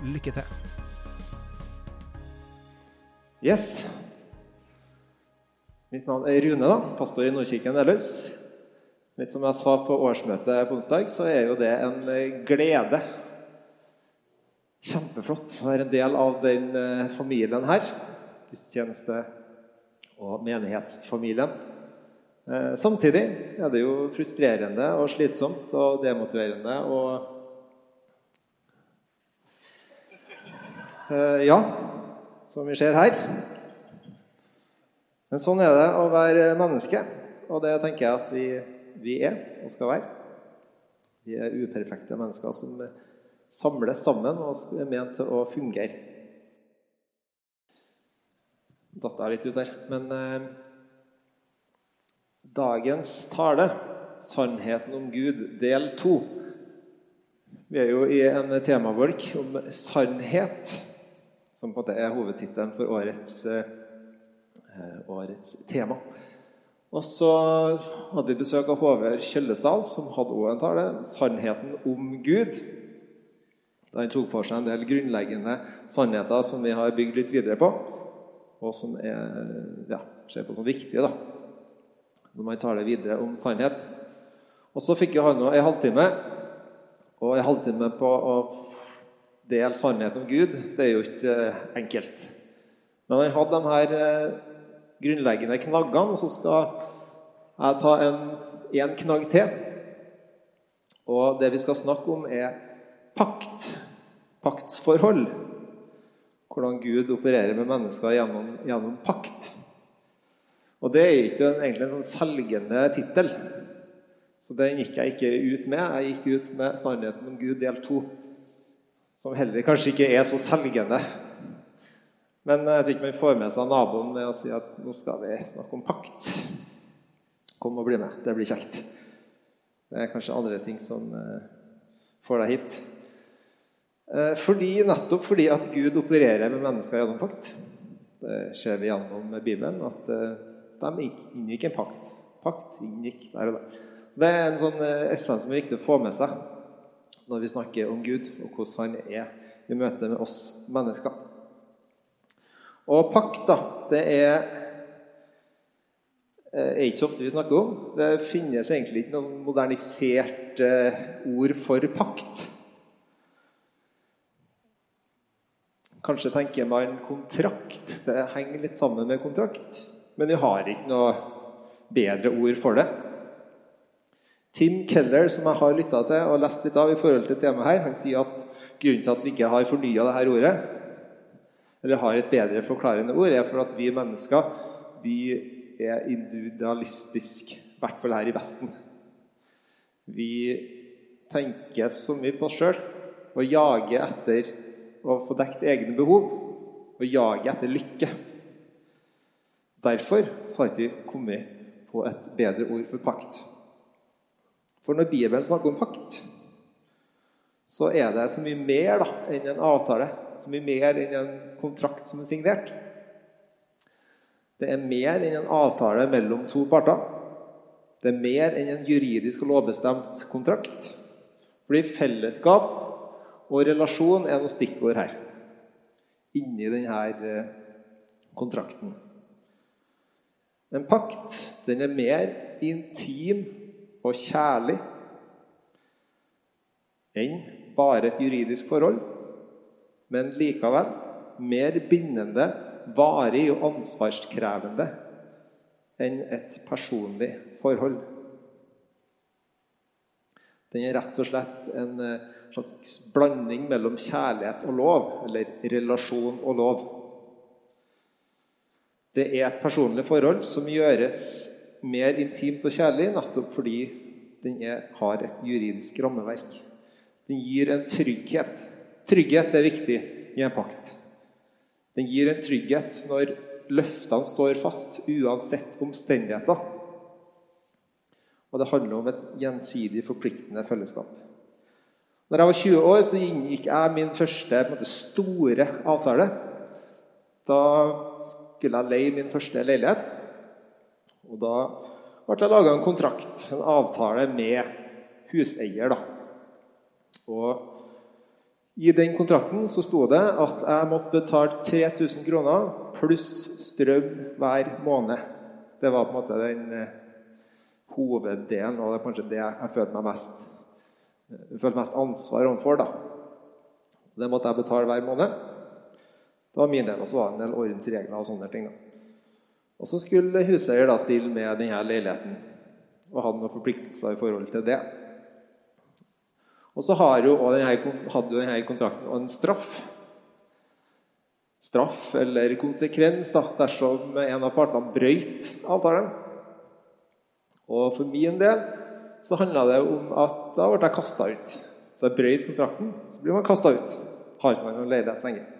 Lykke til. Yes. Mitt navn er Rune, da, pastor i Nordkirken Velhus. Litt som jeg sa på årsmøtet på onsdag, så er jo det en eh, glede. Kjempeflott å være en del av den eh, familien her. Gudstjeneste- og menighetsfamilien. Eh, Samtidig er det jo frustrerende og slitsomt og demotiverende og Ja, som vi ser her. Men sånn er det å være menneske, og det tenker jeg at vi, vi er og skal være. Vi er uperfekte mennesker som samles sammen og er ment til å fungere. Datt jeg litt ut der. Men eh, dagens tale, 'Sannheten om Gud', del to. Vi er jo i en temabolk om sannhet, som på en måte er hovedtittelen for årets, eh, årets tema. Og så hadde vi besøk av Håvard Kjøllesdal, som hadde også en tale, 'Sannheten om Gud'. Da han tok for seg en del grunnleggende sannheter som vi har bygd litt videre på, og som er, ja, ser på som viktige da, når man taler videre om sannhet. Og så fikk jo han nå en halvtime, og en halvtime på å dele sannheten om Gud, det er jo ikke eh, enkelt. Men han hadde de her eh, grunnleggende knaggene, og så skal jeg ta en, en knagg til. Og det vi skal snakke om, er pakt. Paktsforhold. Hvordan Gud opererer med mennesker gjennom, gjennom pakt. Og det er ikke en, egentlig en sånn selgende tittel. Så den gikk jeg ikke ut med. Jeg gikk ut med 'Sannheten om Gud' del to. Som heller kanskje ikke er så selgende. Men jeg tror ikke man får med seg naboen med å si at nå skal vi snakke om pakt. Kom og bli med. Det blir kjekt. Det er kanskje andre ting som eh, får deg hit. Eh, Fordi, nettopp fordi at Gud opererer med mennesker gjennom pakt. Det ser vi gjennom Bibelen, at eh, de inngikk en pakt. Pakt inngikk der og der. Det er en sånn eh, essens som er viktig å få med seg når vi snakker om Gud, og hvordan han er i møte med oss mennesker. Og pakt, da, det er er ikke så ofte vi snakker om. Det finnes egentlig ikke noe modernisert eh, ord for pakt. Kanskje tenker man kontrakt. Det henger litt sammen med kontrakt. Men vi har ikke noe bedre ord for det. Tim Keller, som jeg har lytta til og lest litt av i forhold til temaet her, han sier at grunnen til at vi ikke har fornya dette ordet, eller har et bedre forklarende ord, er for at vi mennesker vi er individualistiske, i hvert fall her i Vesten. Vi tenker så mye på oss sjøl og jager etter å få dekt egne behov og jager etter lykke. Derfor har ikke vi kommet på et bedre ord for pakt. For når Bibelen snakker om pakt, så er det så mye mer da, enn en avtale. Så mye mer enn en kontrakt som er signert. Det er mer enn en avtale mellom to parter. Det er mer enn en juridisk og lovbestemt kontrakt. Fordi fellesskap og relasjon er noe stikkord her. Inni denne eh, kontrakten. En pakt den er mer intim og kjærlig enn bare et juridisk forhold, men likevel mer bindende, varig og ansvarskrevende enn et personlig forhold. Den er rett og slett en eh, slags blanding mellom kjærlighet og lov, eller relasjon og lov. Det er et personlig forhold som gjøres mer intimt og kjærlig nettopp fordi den er, har et juridisk rammeverk. Den gir en trygghet. Trygghet er viktig i en pakt. Den gir en trygghet når løftene står fast, uansett omstendigheter. Og det handler om et gjensidig forpliktende fellesskap. Når jeg var 20 år, så inngikk jeg min første måte, store avtale. Da skulle jeg leie min første leilighet. Og da ble det laga en kontrakt, en avtale med huseier. da. Og i den kontrakten så sto det at jeg måtte betale 3000 kroner pluss strøm hver måned. Det var på en måte den eh, hoveddelen, og det er kanskje det jeg følte meg mest, jeg følte mest ansvar overfor. Det måtte jeg betale hver måned. Det var min del. Og så var det en del ordensregler og sånne ting. da. Og så skulle huseier da stille med denne leiligheten og hadde noen forpliktelser i forhold til det. Og så har jo denne, hadde jo denne kontrakten en straff. Straff eller konsekvens da, dersom en av partene brøyt avtalen. Og for min del så handla det om at da ble jeg kasta ut. Så jeg brøyt kontrakten, så blir man kasta ut. Har ikke noen leilighet lenger.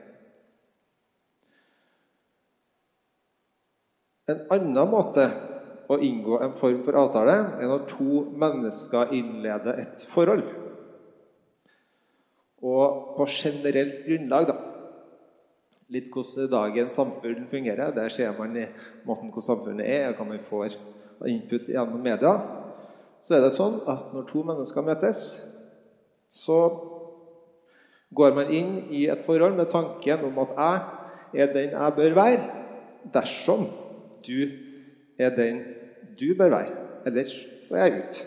En annen måte å inngå en form for avtale er når to mennesker innleder et forhold. Og på generelt grunnlag, da. Litt hvordan dagens samfunn fungerer. Der ser man i måten hvor samfunnet er, og hva man får input gjennom media. Så er det sånn at når to mennesker møtes, så går man inn i et forhold med tanken om at jeg er den jeg bør være, dersom du er den du bør være. Ellers så er jeg ute.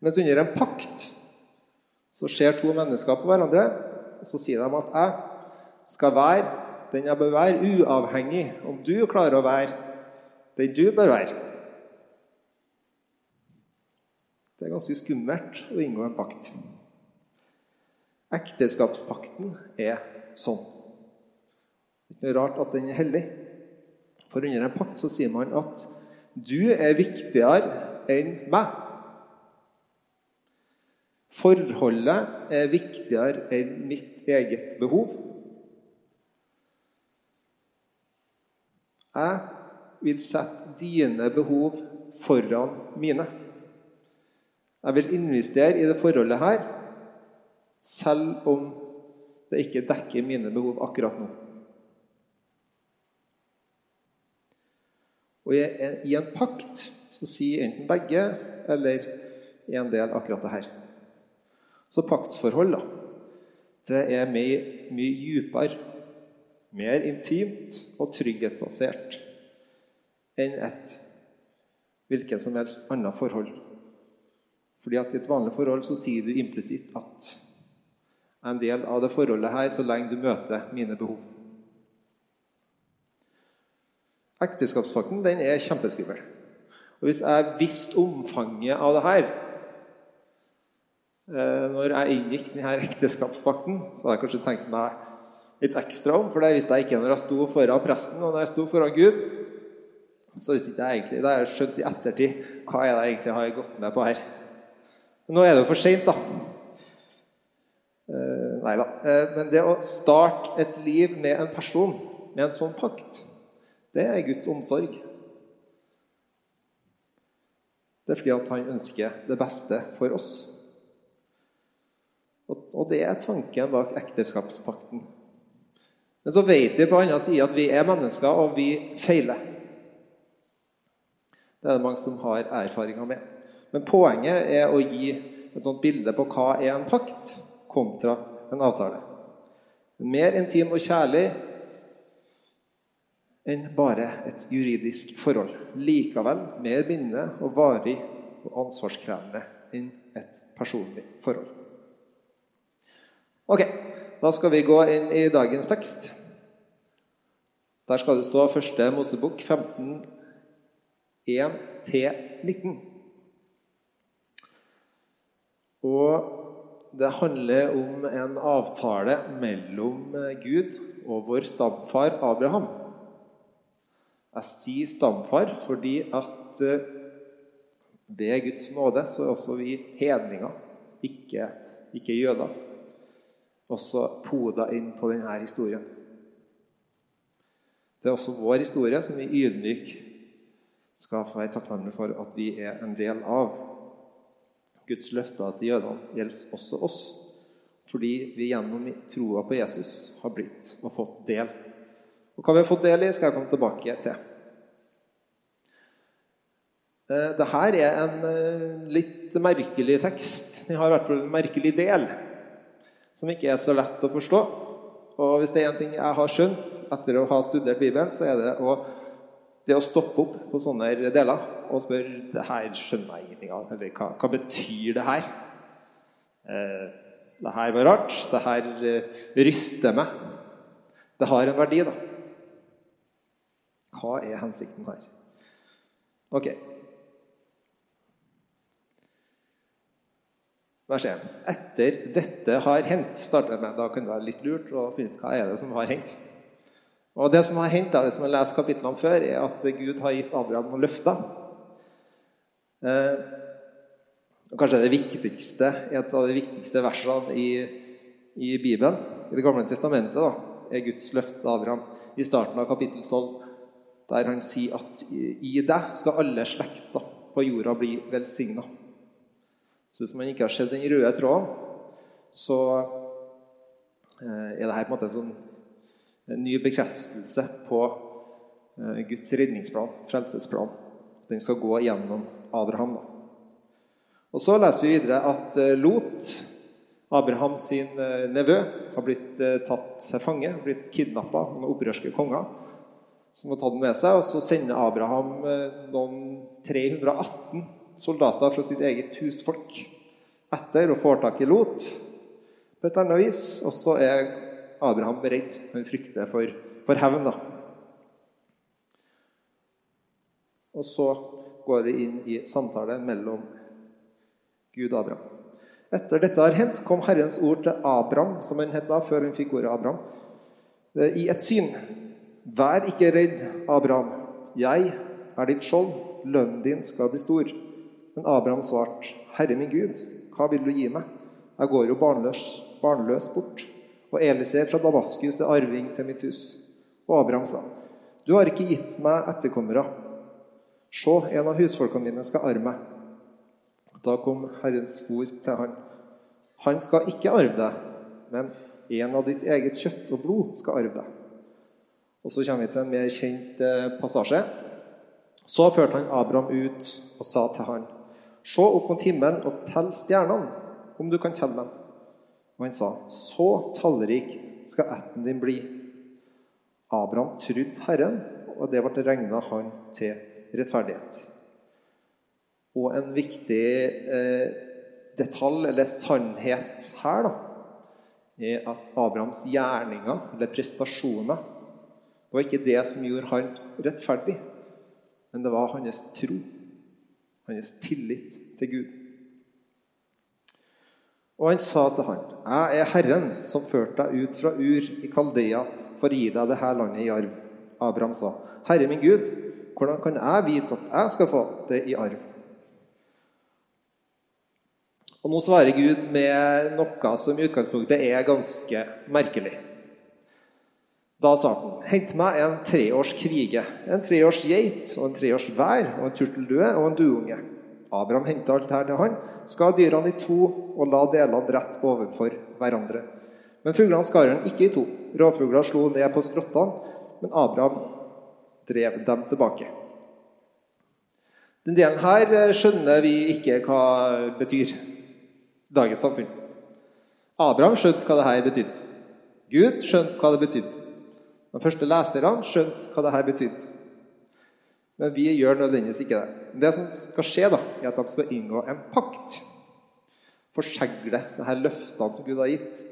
Mens under en pakt så ser to mennesker på hverandre, og så sier de at jeg skal være den jeg bør være, uavhengig om du klarer å være den du bør være. Det er ganske skummelt å inngå en pakt. Ekteskapspakten er sånn. Det er ikke rart at den er hellig. For under en pakt så sier man at du er viktigere enn meg. Forholdet er viktigere enn mitt eget behov. Jeg vil sette dine behov foran mine. Jeg vil investere i det forholdet her, selv om det ikke dekker mine behov akkurat nå. Og i en pakt så sier enten begge eller en del akkurat det her. Så paktsforhold, da, det er mye, mye dypere, mer intimt og trygghetsbasert enn et hvilket som helst annet forhold. Fordi at I et vanlig forhold så sier du implisitt at en del av det forholdet her så lenge du møter mine behov. Ekteskapspakten den er kjempeskummel. Og Hvis jeg visste omfanget av det her eh, når jeg inngikk denne ekteskapspakten, så hadde jeg kanskje tenkt meg litt ekstra om, for det visste jeg ikke når jeg sto foran presten og når jeg sto foran Gud. Så visste ikke jeg egentlig, Da har jeg skjønt i ettertid hva er det jeg egentlig har gått med på her. Men nå er det jo for seint, da. Uh, nei da. Uh, men det å starte et liv med en person med en sånn pakt det er Guds omsorg. Det er fordi at han ønsker det beste for oss. Og det er tanken bak ekteskapspakten. Men så vet vi på annen side at vi er mennesker, og vi feiler. Det er det mange som har erfaringer med. Men poenget er å gi et sånt bilde på hva er en pakt kontra en avtale. Mer intim og kjærlig enn bare et juridisk forhold. Likevel mer bindende og varig og ansvarskrevende enn et personlig forhold. Ok, da skal vi gå inn i dagens tekst. Der skal det stå første Mosebok 15, 1-19. Og det handler om en avtale mellom Gud og vår stamfar Abraham. Jeg sier stamfar fordi at eh, ved Guds nåde så er også vi hedninger, ikke, ikke jøder. også poda inn på denne historien. Det er også vår historie som vi ydmyk skal få være takknemlige for at vi er en del av. Guds løfter til jødene gjelder også oss, fordi vi gjennom troa på Jesus har blitt og fått del. Og Hva vi har fått del i, skal jeg komme tilbake til. Eh, Dette er en eh, litt merkelig tekst. Den har i hvert fall en merkelig del som ikke er så lett å forstå. Og hvis det er en ting jeg har skjønt etter å ha studert Bibelen, så er det å, det å stoppe opp på sånne deler og spørre det her skjønner jeg ingenting av. Eller hva, hva betyr det her? Eh, det her var rart. Det her eh, ryster meg. Det har en verdi, da. Hva er hensikten her? Ok. Vers 1. Etter dette har hendt, starter jeg med. Da kunne det være litt lurt å finne ut hva er det som har hendt. Og Det som har hendt, da, hvis man leser kapitlene før, er at Gud har gitt Abraham noen løfter. Eh, kanskje det viktigste, et av de viktigste versene i, i Bibelen, i Det gamle testamentet, da, er Guds løfte til Abraham i starten av kapittel 12, der han sier at i deg skal alle slekter på jorda bli velsigna. Så hvis man ikke har sett den røde tråden, så eh, er dette på en måte en, sånn, en ny bekreftelse på eh, Guds redningsplan, frelsesplan. Den skal gå gjennom Abraham. Da. Og Så leser vi videre at eh, Lot, Abraham sin nevø, har blitt tatt til fange, blitt kidnappa av opprørske konger som har tatt den med seg. Og så sender Abraham noen 318 soldater fra sitt eget husfolk etter og får tak i Lot på et annet vis. Og så er Abraham redd. Han frykter for, for hevn. da. Og så går vi inn i samtale mellom Gud og Abraham. Etter dette har hendt, kom Herrens ord til Abraham, som han het da, før han fikk ordet Abraham, i et syn. Vær ikke redd, Abraham. Jeg er ditt skjold. Lønnen din skal bli stor. Men Abraham svarte, Herre min Gud, hva vil du gi meg? Jeg går jo barnløs, barnløs bort. Og Eliser fra Damaskus er arving til mitt hus. Og Abraham sa, Du har ikke gitt meg etterkommere. Se, en av husfolkene mine skal arve meg. Da kom Herrens ord til han. Han skal ikke arve deg, men en av ditt eget kjøtt og blod skal arve deg. Og Så kommer vi til en mer kjent eh, passasje. Så førte han Abraham ut og sa til han, Se opp mot himmelen og tell stjernene, om du kan telle dem. Og han sa, Så tallrik skal ætten din bli. Abraham trodde Herren, og det ble regna han til rettferdighet. Og en viktig eh, detalj, eller sannhet her, da, er at Abrahams gjerninger, eller prestasjoner, det var ikke det som gjorde han rettferdig, men det var hans tro hans tillit til Gud. Og han sa til han, 'Jeg er Herren som førte deg ut fra Ur i Kaldea for å gi deg dette landet i arv.' Abraham sa, 'Herre min Gud, hvordan kan jeg vite at jeg skal få det i arv?' Og Nå svarer Gud med noe som i utgangspunktet er ganske merkelig. Da sa han, 'Hent meg en treårs krige, en treårs geit og en treårs vær og en turteldue og en duunge.' Abraham henta alt her til han, skar dyrene i to og la delene rett ovenfor hverandre. Men fuglene skar han ikke i to. Rovfugler slo ned på skrottene, men Abraham drev dem tilbake. Den delen her eh, skjønner vi ikke hva betyr dagens samfunn. Abraham skjønte hva det her betydde. Gud skjønte hva det betydde. De første leserne skjønte hva dette betydde. Men vi gjør nødvendigvis ikke det. Det som skal skje, da, er at de skal inngå en pakt. Forsegle disse løftene som Gud har gitt,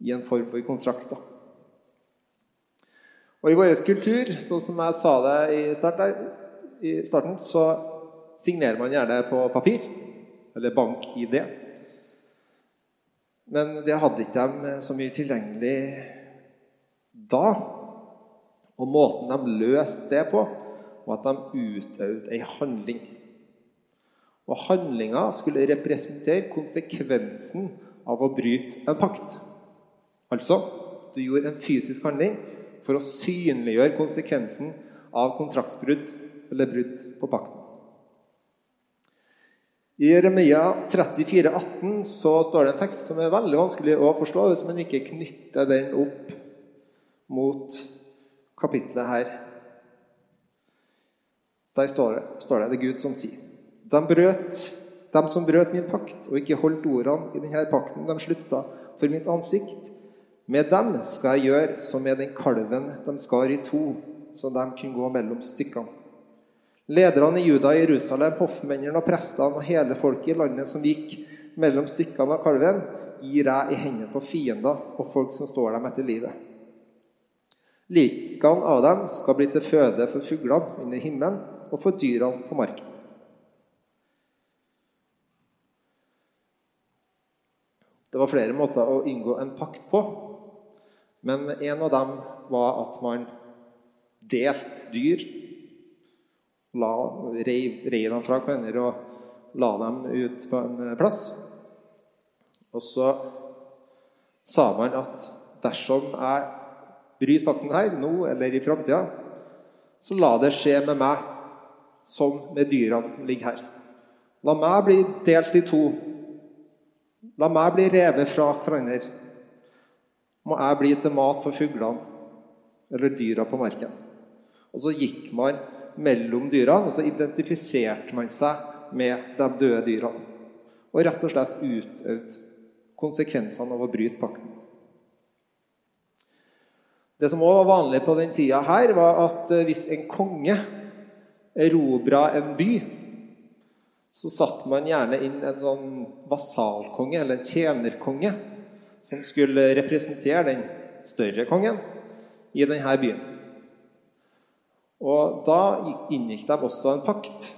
i en form for kontrakt. Da. Og I vår kultur, sånn som jeg sa det i, start der, i starten, så signerer man gjerne på papir. Eller bank-ID. Men det hadde ikke de så mye tilgjengelig da. Og måten de løste det på, var at de utøvde ei handling. Og handlinga skulle representere konsekvensen av å bryte en pakt. Altså, du gjorde en fysisk handling for å synliggjøre konsekvensen av kontraktsbrudd eller brudd på pakten. I Jeremia 34, 18 så står det en tekst som er veldig vanskelig å forstå hvis man ikke knytter den opp mot kapitlet her. Der står det, står det, det er Gud som sier. De, brøt, de som brøt min pakt og ikke holdt ordene i denne pakten, de slutta for mitt ansikt. Med dem skal jeg gjøre som med den kalven de skar i to, så de kunne gå mellom stykkene. Lederne i Juda, i Jerusalem, hoffmennene og prestene og hele folket i landet som gikk mellom stykkene av kalven, gir jeg i hendene på fiender og folk som står dem etter livet. Likene av dem skal bli til føde for fuglene under himmelen og for dyrene på marken. Det var flere måter å inngå en pakt på, men en av dem var at man delte dyr la, reiv, reiv dem fra hverandre og la dem ut på en plass. Og så sa man at dersom jeg bryter pakten her, nå eller i framtida, så la det skje med meg som med dyrene som ligger her. La meg bli delt i to. La meg bli revet fra hverandre. Må jeg bli til mat for fuglene eller dyra på marken. Og så gikk man mellom dyrene, og så identifiserte man seg med de døde dyrene. Og rett og slett utøvde konsekvensene av å bryte pakten. Det som også var vanlig på den tida her, var at eh, hvis en konge erobra en by, så satte man gjerne inn en sånn vasalkonge, eller en tjenerkonge, som skulle representere den større kongen i denne byen. Og da inngikk de også en pakt.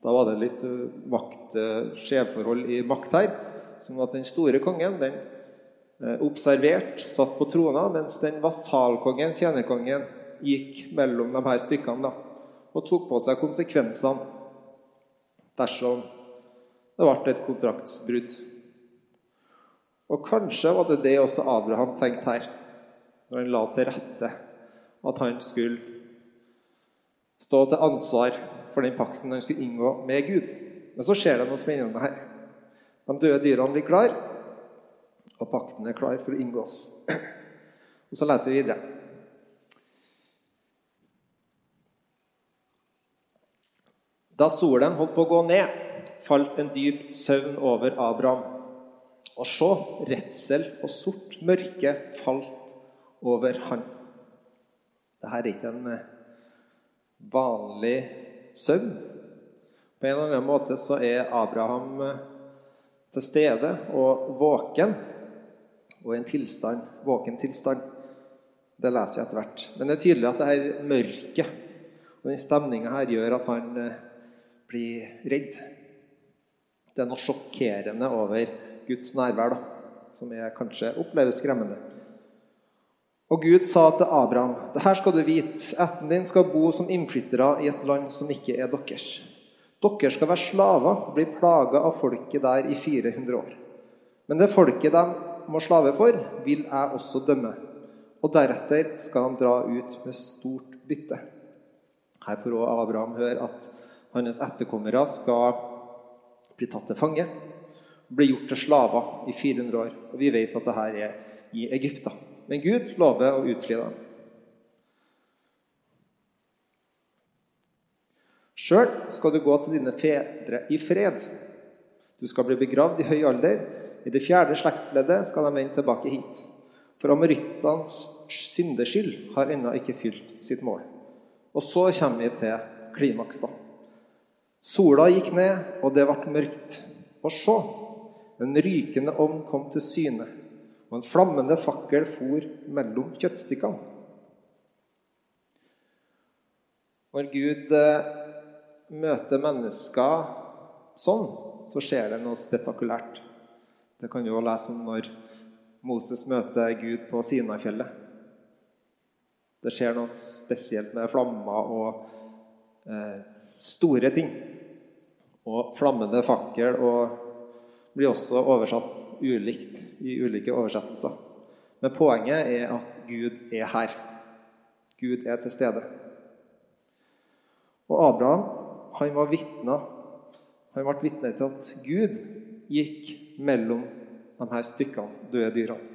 Da var det litt eh, makt, eh, skjevforhold i makt her. Sånn at den store kongen den observert, satt på trona, mens den vasalkongen, tjenerkongen, gikk mellom de her stykkene da, og tok på seg konsekvensene dersom det ble et kontraktsbrudd. Og kanskje var det det også Abraham tenkte her, når han la til rette at han skulle stå til ansvar for den pakten han skulle inngå med Gud. Men så skjer det noe spennende her. De døde dyrene blir klar, og pakten er klar for å inngås. Og Så leser vi videre. Da solen holdt på å gå ned, falt en dyp søvn over Abraham. Og så, redsel og sort mørke falt over han. Dette er ikke en eh, vanlig søvn. På en eller annen måte så er Abraham eh, til stede og våken, og en tilstand, våken tilstand. Det leser jeg etter hvert. Men det er tydelig at det her mørket og den stemninga her gjør at han eh, blir redd. Det er noe sjokkerende over Guds nærvær da, som jeg kanskje oppleves skremmende. Og Gud sa til Abraham.: Det her skal du vite. Ætten din skal bo som innflyttere i et land som ikke er deres. Dere skal være slaver og bli plaga av folket der i 400 år. Men det folket de må slave for, vil jeg også dømme. Og deretter skal han dra ut med stort bytte. Her får også Abraham høre at hans etterkommere skal bli tatt til fange. Bli gjort til slaver i 400 år. Og vi vet at det her er i Egypta. Men Gud lover å utfri dem. Sjøl skal du gå til dine fedre i fred. Du skal bli begravd i høy alder. I det fjerde slektsleddet skal de vende tilbake hit. For amorittenes syndeskyld har ennå ikke fylt sitt mål. Og så kommer vi til klimaks, da. Sola gikk ned, og det ble mørkt. Og se, en rykende ovn kom til syne og en flammende fakkel for mellom kjøttstykkene. Når Gud eh, møter mennesker sånn, så skjer det noe spektakulært. Det kan vi også lese om når Moses møter Gud på Sinafjellet. Det skjer noe spesielt med flammer og eh, store ting. Og flammende fakkel og blir også oversatt ulikt i ulike oversettelser. Men poenget er at Gud er her. Gud er til stede. Og Abraham han var vitne. Han ble vitne til at Gud gikk mellom de her stykkene, døde dyrene.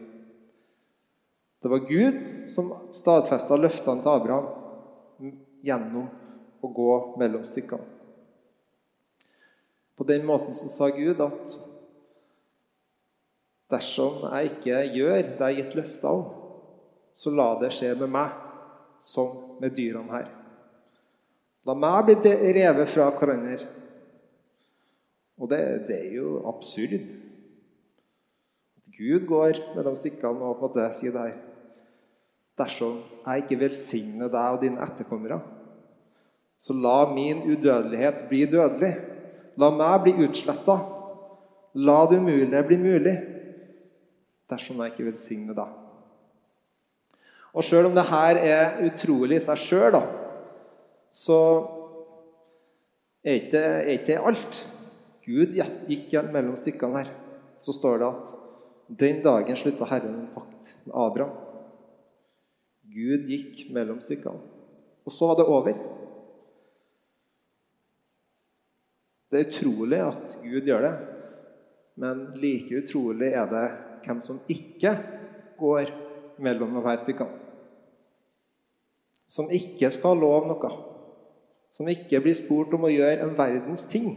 Det var Gud som stadfesta løftene til Abraham gjennom å gå mellom stykkene. På den måten så sa Gud at dersom jeg ikke gjør det jeg har gitt løfter om, så la det skje med meg som med dyrene her. La meg bli revet fra hverandre. Og det, det er jo absurd. Gud går mellom stykkene og på en måte sier det her Dersom jeg ikke velsigner deg og dine etterkommere, så la min udødelighet bli dødelig. La meg bli utsletta. La det umulige bli mulig dersom jeg ikke velsigner deg. Og sjøl om det her er utrolig i seg sjøl, så er ikke, det alt. Gud gikk mellom stykkene her. Så står det at den dagen slutta Herren en pakt med Abraham. Gud gikk mellom stykkene. Og så var det over. Det er utrolig at Gud gjør det, men like utrolig er det hvem som ikke går mellom de her stykkene. Som ikke skal love noe. Som ikke blir spurt om å gjøre en verdens ting.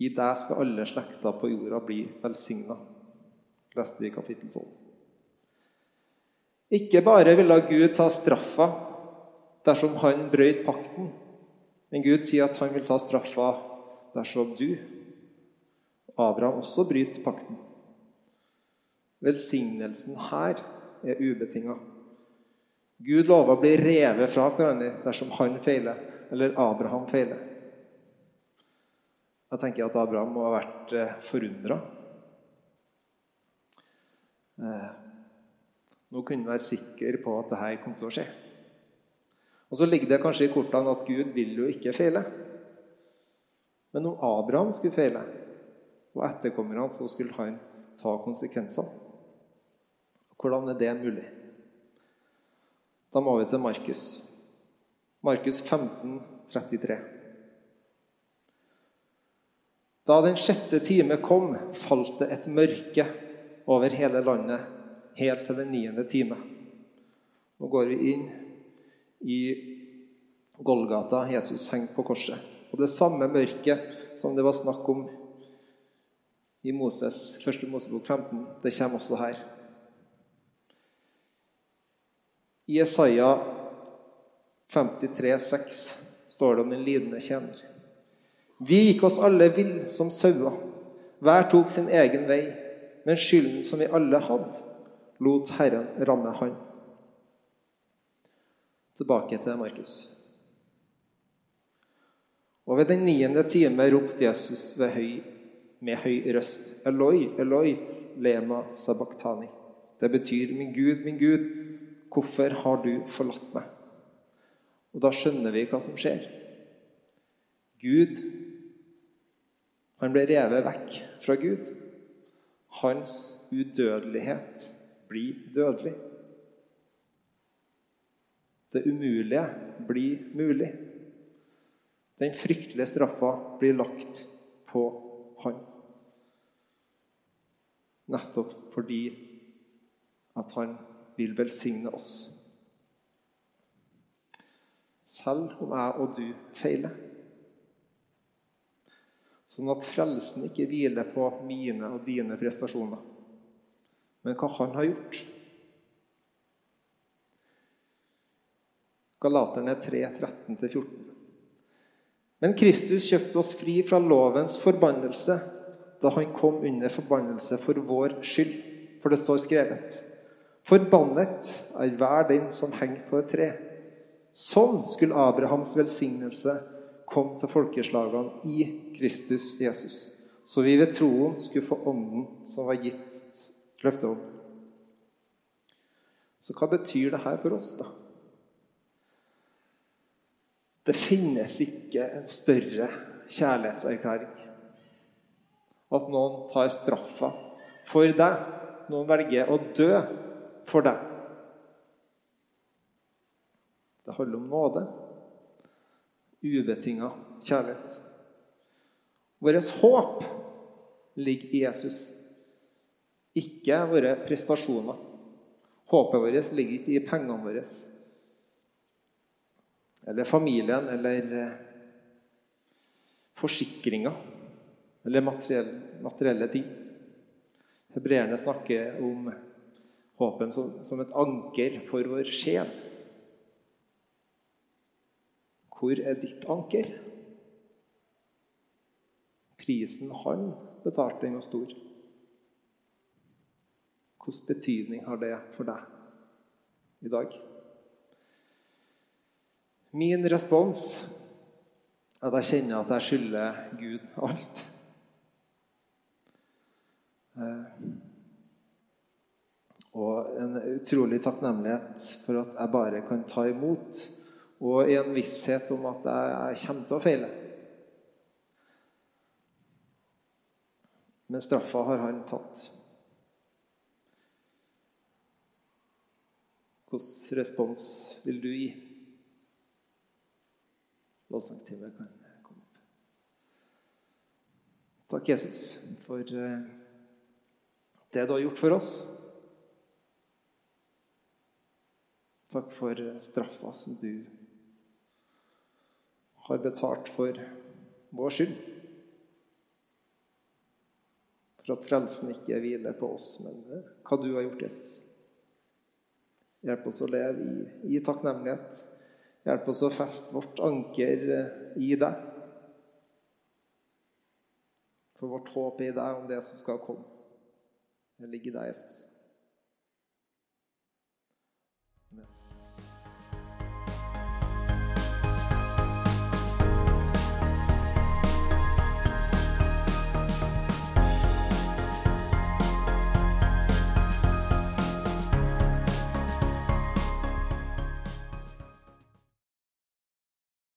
I deg skal alle slekter på jorda bli velsigna, leste vi i kapittel 12. Ikke bare ville Gud ta straffa dersom han brøt pakten, men Gud sier at han vil ta straffa dersom du, Abraham, også bryter pakten. Velsignelsen her er ubetinga. Gud lover å bli revet fra hverandre dersom han feiler, eller Abraham feiler. Jeg tenker at Abraham må ha vært eh, forundra. Eh, nå kunne han være sikker på at dette kom til å skje. Og Så ligger det kanskje i kortene at Gud vil jo ikke feile. Men om Abraham skulle feile, og etterkommerne så skulle han ta konsekvensene Hvordan er det mulig? Da må vi til Markus. Markus 15, 33. Da den sjette time kom, falt det et mørke over hele landet helt til den niende time. Nå går vi inn i Golgata. Jesus henger på korset. Og det samme mørket som det var snakk om i Moses, 1. Mosebok 15, det kommer også her. I Jesaja 53, 6 står det om den lidende tjener. Vi gikk oss alle vill som sauer. Hver tok sin egen vei. Men skylden som vi alle hadde, lot Herren ramme han. Tilbake til Markus. Og ved den niende time ropte Jesus høy, med høy røst, Eloi, Eloi, lema sabachthani. Det betyr, min Gud, min Gud, hvorfor har du forlatt meg? Og da skjønner vi hva som skjer. Gud han ble revet vekk fra Gud. Hans udødelighet blir dødelig. Det umulige blir mulig. Den fryktelige straffa blir lagt på han. Nettopp fordi at han vil velsigne oss. Selv om jeg og du feiler. Sånn at frelsen ikke hviler på mine og dine prestasjoner, men hva han har gjort. Galaterne 3, 13-14. Men Kristus kjøpte oss fri fra lovens forbannelse da han kom under forbannelse for vår skyld. For det står skrevet:" Forbannet er hver den som henger på et tre. Sånn skulle Abrahams velsignelse kom til folkeslagene i Kristus Jesus, så vi ved troen skulle få Ånden som var gitt løfte om. Så hva betyr det her for oss, da? Det finnes ikke en større kjærlighetserklæring. At noen tar straffa for deg. Noen velger å dø for deg. Det handler om nåde. Ubetinga kjærlighet. Vårt håp ligger i Jesus, ikke våre prestasjoner. Håpet vårt ligger ikke i pengene våre eller familien eller eh, forsikringer eller materielle, materielle ting. Hebreerne snakker om håpen som, som et anker for vår sjel. Hvor er ditt anker? Prisen han betalte, den var stor. Hvilken betydning har det for deg i dag? Min respons er at jeg kjenner at jeg skylder Gud alt. Eh, og en utrolig takknemlighet for at jeg bare kan ta imot og i en visshet om at jeg, kommer til å feile. Men straffa har han tatt. Hvilken respons vil du gi? Lovsangtimen kan komme opp. Takk, Jesus, for eh, det du har gjort for oss. Takk for straffa som du har betalt for vår skyld. For at frelsen ikke hviler på oss, men hva du har gjort, Jesus. Hjelp oss å leve i, i takknemlighet. Hjelp oss å feste vårt anker eh, i deg. For vårt håp er i deg om det som skal komme. Det ligger i deg, Jesus.